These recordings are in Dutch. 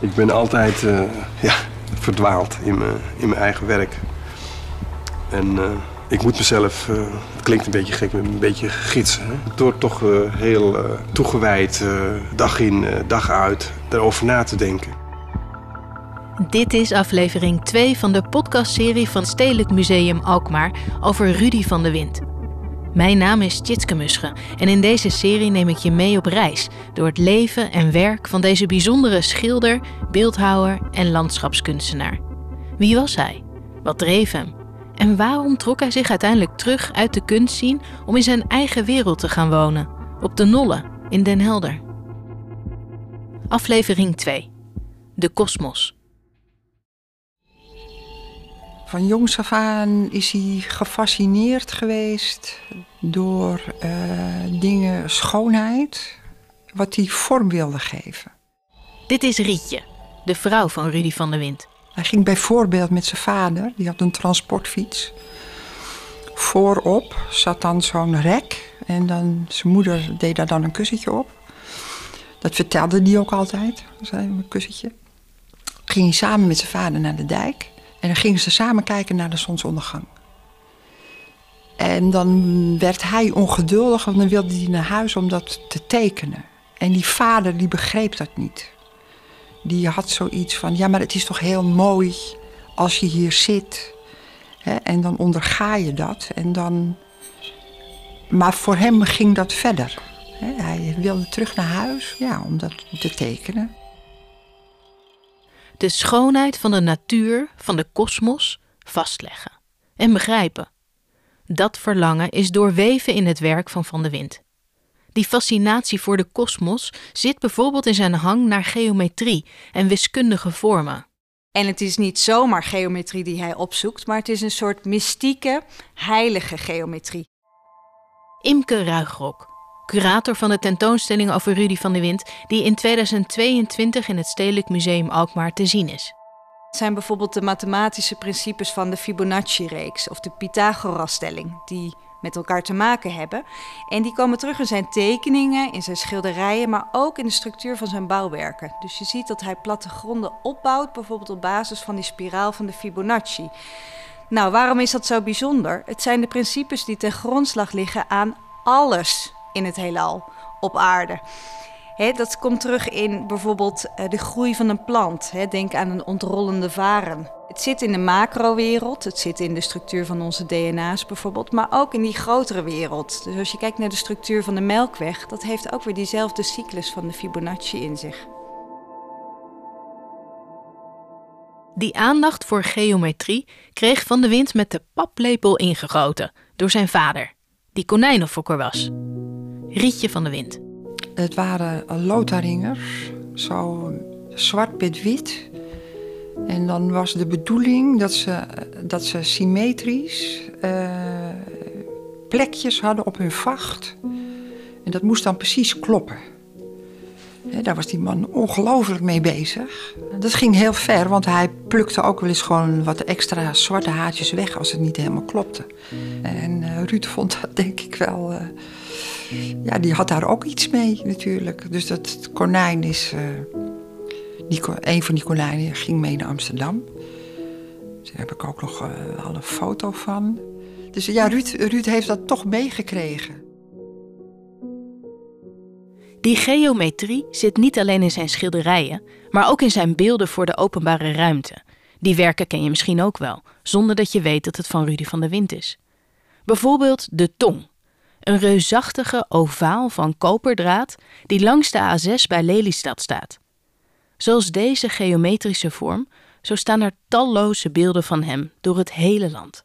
Ik ben altijd uh, ja, verdwaald in mijn, in mijn eigen werk. En uh, ik moet mezelf, uh, het klinkt een beetje gek, een beetje gidsen. Hè? Door toch heel toegewijd, dag in, dag uit, daarover na te denken. Dit is aflevering 2 van de podcastserie van Stedelijk Museum Alkmaar over Rudy van de Wind. Mijn naam is Tjitske Musche en in deze serie neem ik je mee op reis door het leven en werk van deze bijzondere schilder, beeldhouwer en landschapskunstenaar. Wie was hij? Wat dreef hem? En waarom trok hij zich uiteindelijk terug uit de kunstzien om in zijn eigen wereld te gaan wonen, op de Nolle in Den Helder? Aflevering 2. De kosmos. Van jongs af aan is hij gefascineerd geweest door uh, dingen, schoonheid, wat hij vorm wilde geven. Dit is Rietje, de vrouw van Rudy van der Wind. Hij ging bijvoorbeeld met zijn vader, die had een transportfiets. Voorop zat dan zo'n rek en dan, zijn moeder deed daar dan een kussentje op. Dat vertelde hij ook altijd, een kussentje. Ging hij samen met zijn vader naar de dijk. En dan gingen ze samen kijken naar de zonsondergang. En dan werd hij ongeduldig, want dan wilde hij naar huis om dat te tekenen. En die vader die begreep dat niet. Die had zoiets van, ja maar het is toch heel mooi als je hier zit. Hè, en dan onderga je dat. En dan... Maar voor hem ging dat verder. Hè, hij wilde terug naar huis ja, om dat te tekenen de schoonheid van de natuur, van de kosmos, vastleggen en begrijpen. Dat verlangen is doorweven in het werk van Van de Wind. Die fascinatie voor de kosmos zit bijvoorbeeld in zijn hang naar geometrie en wiskundige vormen. En het is niet zomaar geometrie die hij opzoekt, maar het is een soort mystieke, heilige geometrie. Imke Ruigrok, curator van de tentoonstelling over Rudy van de Wind, die in 2022 in het Stedelijk Museum Alkmaar te zien is. Het zijn bijvoorbeeld de mathematische principes van de Fibonacci-reeks of de Pythagoras-stelling, die met elkaar te maken hebben. En die komen terug in zijn tekeningen, in zijn schilderijen, maar ook in de structuur van zijn bouwwerken. Dus je ziet dat hij plattegronden opbouwt, bijvoorbeeld op basis van die spiraal van de Fibonacci. Nou, waarom is dat zo bijzonder? Het zijn de principes die ten grondslag liggen aan alles in het heelal op aarde. Dat komt terug in bijvoorbeeld eh, de groei van een plant. denk aan een ontrollende varen. Het zit in de macrowereld, het zit in de structuur van onze DNA's bijvoorbeeld, maar ook in die grotere wereld. Dus als je kijkt naar de structuur van de melkweg, dat heeft ook weer diezelfde cyclus van de Fibonacci in zich. Die aandacht voor geometrie kreeg Van de Wind met de paplepel ingegoten door zijn vader, die konijnenfokker was. Rietje van de Wind. Het waren Lotharingers, zo zwart met wit. En dan was de bedoeling dat ze, dat ze symmetrisch uh, plekjes hadden op hun vacht. En dat moest dan precies kloppen. daar was die man ongelooflijk mee bezig. Dat ging heel ver, want hij plukte ook wel eens gewoon wat extra zwarte haartjes weg als het niet helemaal klopte. En uh, Ruud vond dat denk ik wel. Uh, ja, die had daar ook iets mee natuurlijk. Dus dat konijn is. Die, een van die konijnen ging mee naar Amsterdam. Daar heb ik ook nog uh, een foto van. Dus ja, Ruud, Ruud heeft dat toch meegekregen. Die geometrie zit niet alleen in zijn schilderijen, maar ook in zijn beelden voor de openbare ruimte. Die werken ken je misschien ook wel, zonder dat je weet dat het van Rudy van der Wind is. Bijvoorbeeld de tong, een reusachtige ovaal van koperdraad die langs de A6 bij Lelystad staat. Zoals deze geometrische vorm, zo staan er talloze beelden van hem door het hele land.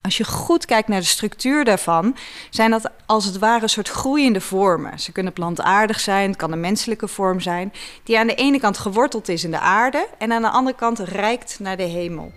Als je goed kijkt naar de structuur daarvan, zijn dat als het ware een soort groeiende vormen. Ze kunnen plantaardig zijn, het kan een menselijke vorm zijn, die aan de ene kant geworteld is in de aarde en aan de andere kant reikt naar de hemel.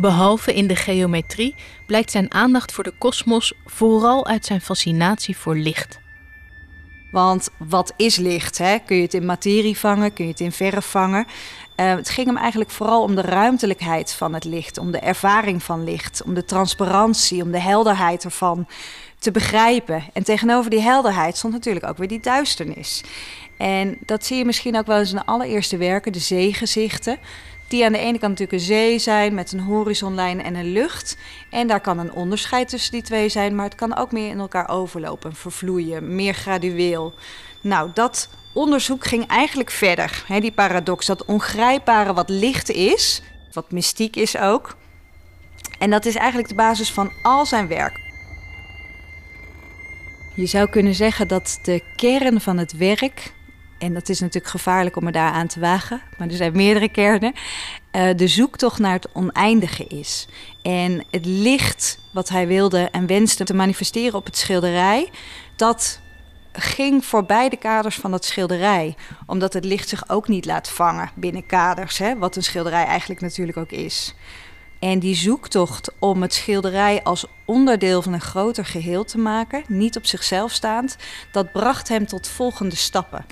Behalve in de geometrie blijkt zijn aandacht voor de kosmos vooral uit zijn fascinatie voor licht. Want wat is licht? Hè? Kun je het in materie vangen? Kun je het in verf vangen? Uh, het ging hem eigenlijk vooral om de ruimtelijkheid van het licht, om de ervaring van licht, om de transparantie, om de helderheid ervan te begrijpen. En tegenover die helderheid stond natuurlijk ook weer die duisternis. En dat zie je misschien ook wel in de allereerste werken, de zeegezichten. Die aan de ene kant natuurlijk een zee zijn met een horizonlijn en een lucht. En daar kan een onderscheid tussen die twee zijn, maar het kan ook meer in elkaar overlopen, vervloeien, meer gradueel. Nou, dat onderzoek ging eigenlijk verder. Die paradox, dat ongrijpbare wat licht is, wat mystiek is ook. En dat is eigenlijk de basis van al zijn werk. Je zou kunnen zeggen dat de kern van het werk, en dat is natuurlijk gevaarlijk om er daar aan te wagen, maar er zijn meerdere kernen, uh, de zoektocht naar het oneindige is. En het licht wat hij wilde en wenste te manifesteren op het schilderij, dat ging voorbij de kaders van dat schilderij. Omdat het licht zich ook niet laat vangen binnen kaders, hè, wat een schilderij eigenlijk natuurlijk ook is. En die zoektocht om het schilderij als onderdeel van een groter geheel te maken, niet op zichzelf staand, dat bracht hem tot volgende stappen.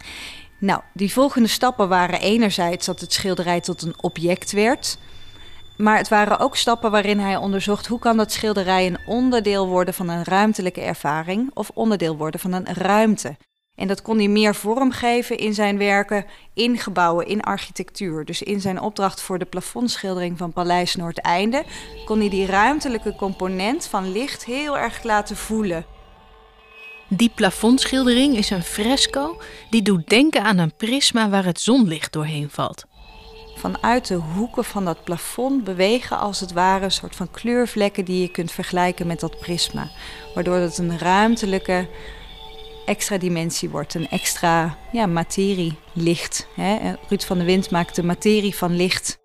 Nou, die volgende stappen waren enerzijds dat het schilderij tot een object werd. Maar het waren ook stappen waarin hij onderzocht hoe kan dat schilderij een onderdeel worden van een ruimtelijke ervaring of onderdeel worden van een ruimte. En dat kon hij meer vormgeven in zijn werken, in gebouwen, in architectuur. Dus in zijn opdracht voor de plafondschildering van Paleis Noordeinde kon hij die ruimtelijke component van licht heel erg laten voelen. Die plafondschildering is een fresco die doet denken aan een prisma waar het zonlicht doorheen valt. Vanuit de hoeken van dat plafond bewegen als het ware een soort van kleurvlekken die je kunt vergelijken met dat prisma. Waardoor het een ruimtelijke extra dimensie wordt, een extra ja, materie, licht. Hè? Ruud van der Wind maakt de materie van licht.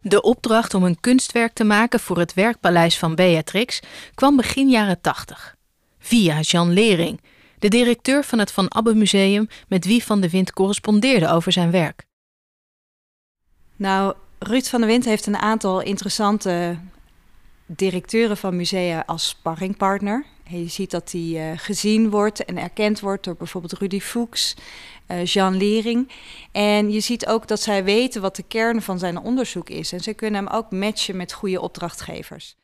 De opdracht om een kunstwerk te maken voor het werkpaleis van Beatrix kwam begin jaren 80. Via Jean Lering, de directeur van het Van Abbe Museum, met wie Van de Wind correspondeerde over zijn werk. Nou, Ruud van der Wind heeft een aantal interessante directeuren van musea als sparringpartner. Je ziet dat hij uh, gezien wordt en erkend wordt door bijvoorbeeld Rudy Fuchs, uh, Jean Lering. En je ziet ook dat zij weten wat de kern van zijn onderzoek is. En ze kunnen hem ook matchen met goede opdrachtgevers.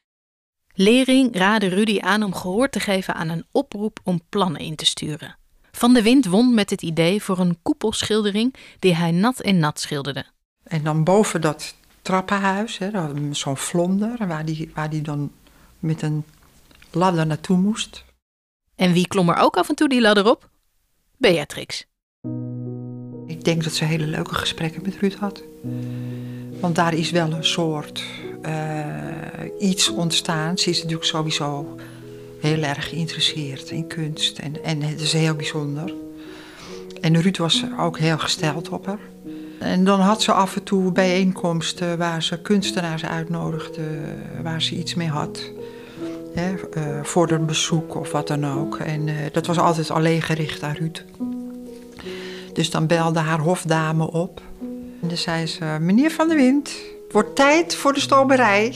Lering raadde Rudy aan om gehoor te geven aan een oproep om plannen in te sturen. Van de Wind won met het idee voor een koepelschildering die hij nat en nat schilderde. En dan boven dat trappenhuis, zo'n vlonder, waar die, waar die dan met een ladder naartoe moest. En wie klom er ook af en toe die ladder op? Beatrix. Ik denk dat ze hele leuke gesprekken met Ruud had. Want daar is wel een soort uh, iets ontstaan. Ze is natuurlijk sowieso heel erg geïnteresseerd in kunst. En, en het is heel bijzonder. En Ruud was ook heel gesteld op haar. En dan had ze af en toe bijeenkomsten waar ze kunstenaars uitnodigde, waar ze iets mee had. Hè, uh, voor een bezoek of wat dan ook. En uh, dat was altijd alleen gericht aan Ruud. Dus dan belde haar hofdame op. En dan zei ze, meneer Van der Wind, het wordt tijd voor de stomerij.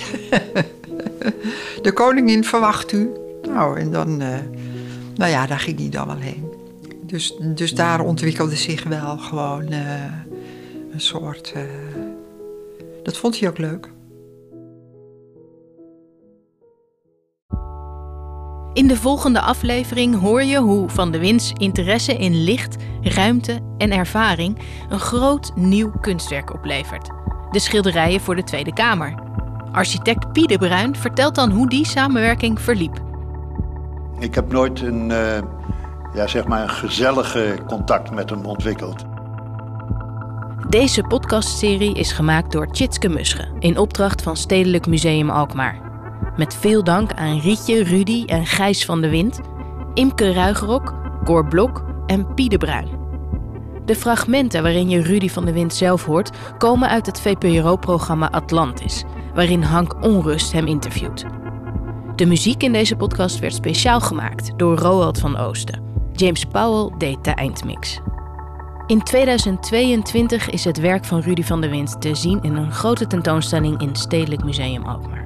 de koningin verwacht u. Nou, en dan, uh, nou ja, daar ging hij dan wel heen. Dus, dus daar ontwikkelde zich wel gewoon een soort. Dat vond hij ook leuk. In de volgende aflevering hoor je hoe Van de Wins interesse in licht, ruimte en ervaring een groot nieuw kunstwerk oplevert: de schilderijen voor de Tweede Kamer. Architect Pie de Bruin vertelt dan hoe die samenwerking verliep. Ik heb nooit een, uh, ja, zeg maar een gezellige contact met hem ontwikkeld. Deze podcastserie is gemaakt door Tjitske Musche in opdracht van Stedelijk Museum Alkmaar. Met veel dank aan Rietje, Rudy en Gijs van de Wind, Imke Ruigerok, Cor Blok en Pie de Bruin. De fragmenten waarin je Rudy van de Wind zelf hoort, komen uit het VPRO-programma Atlantis, waarin Hank Onrust hem interviewt. De muziek in deze podcast werd speciaal gemaakt door Roald van Oosten. James Powell deed de eindmix. In 2022 is het werk van Rudy van der Wind te zien in een grote tentoonstelling in Stedelijk Museum Alkmaar.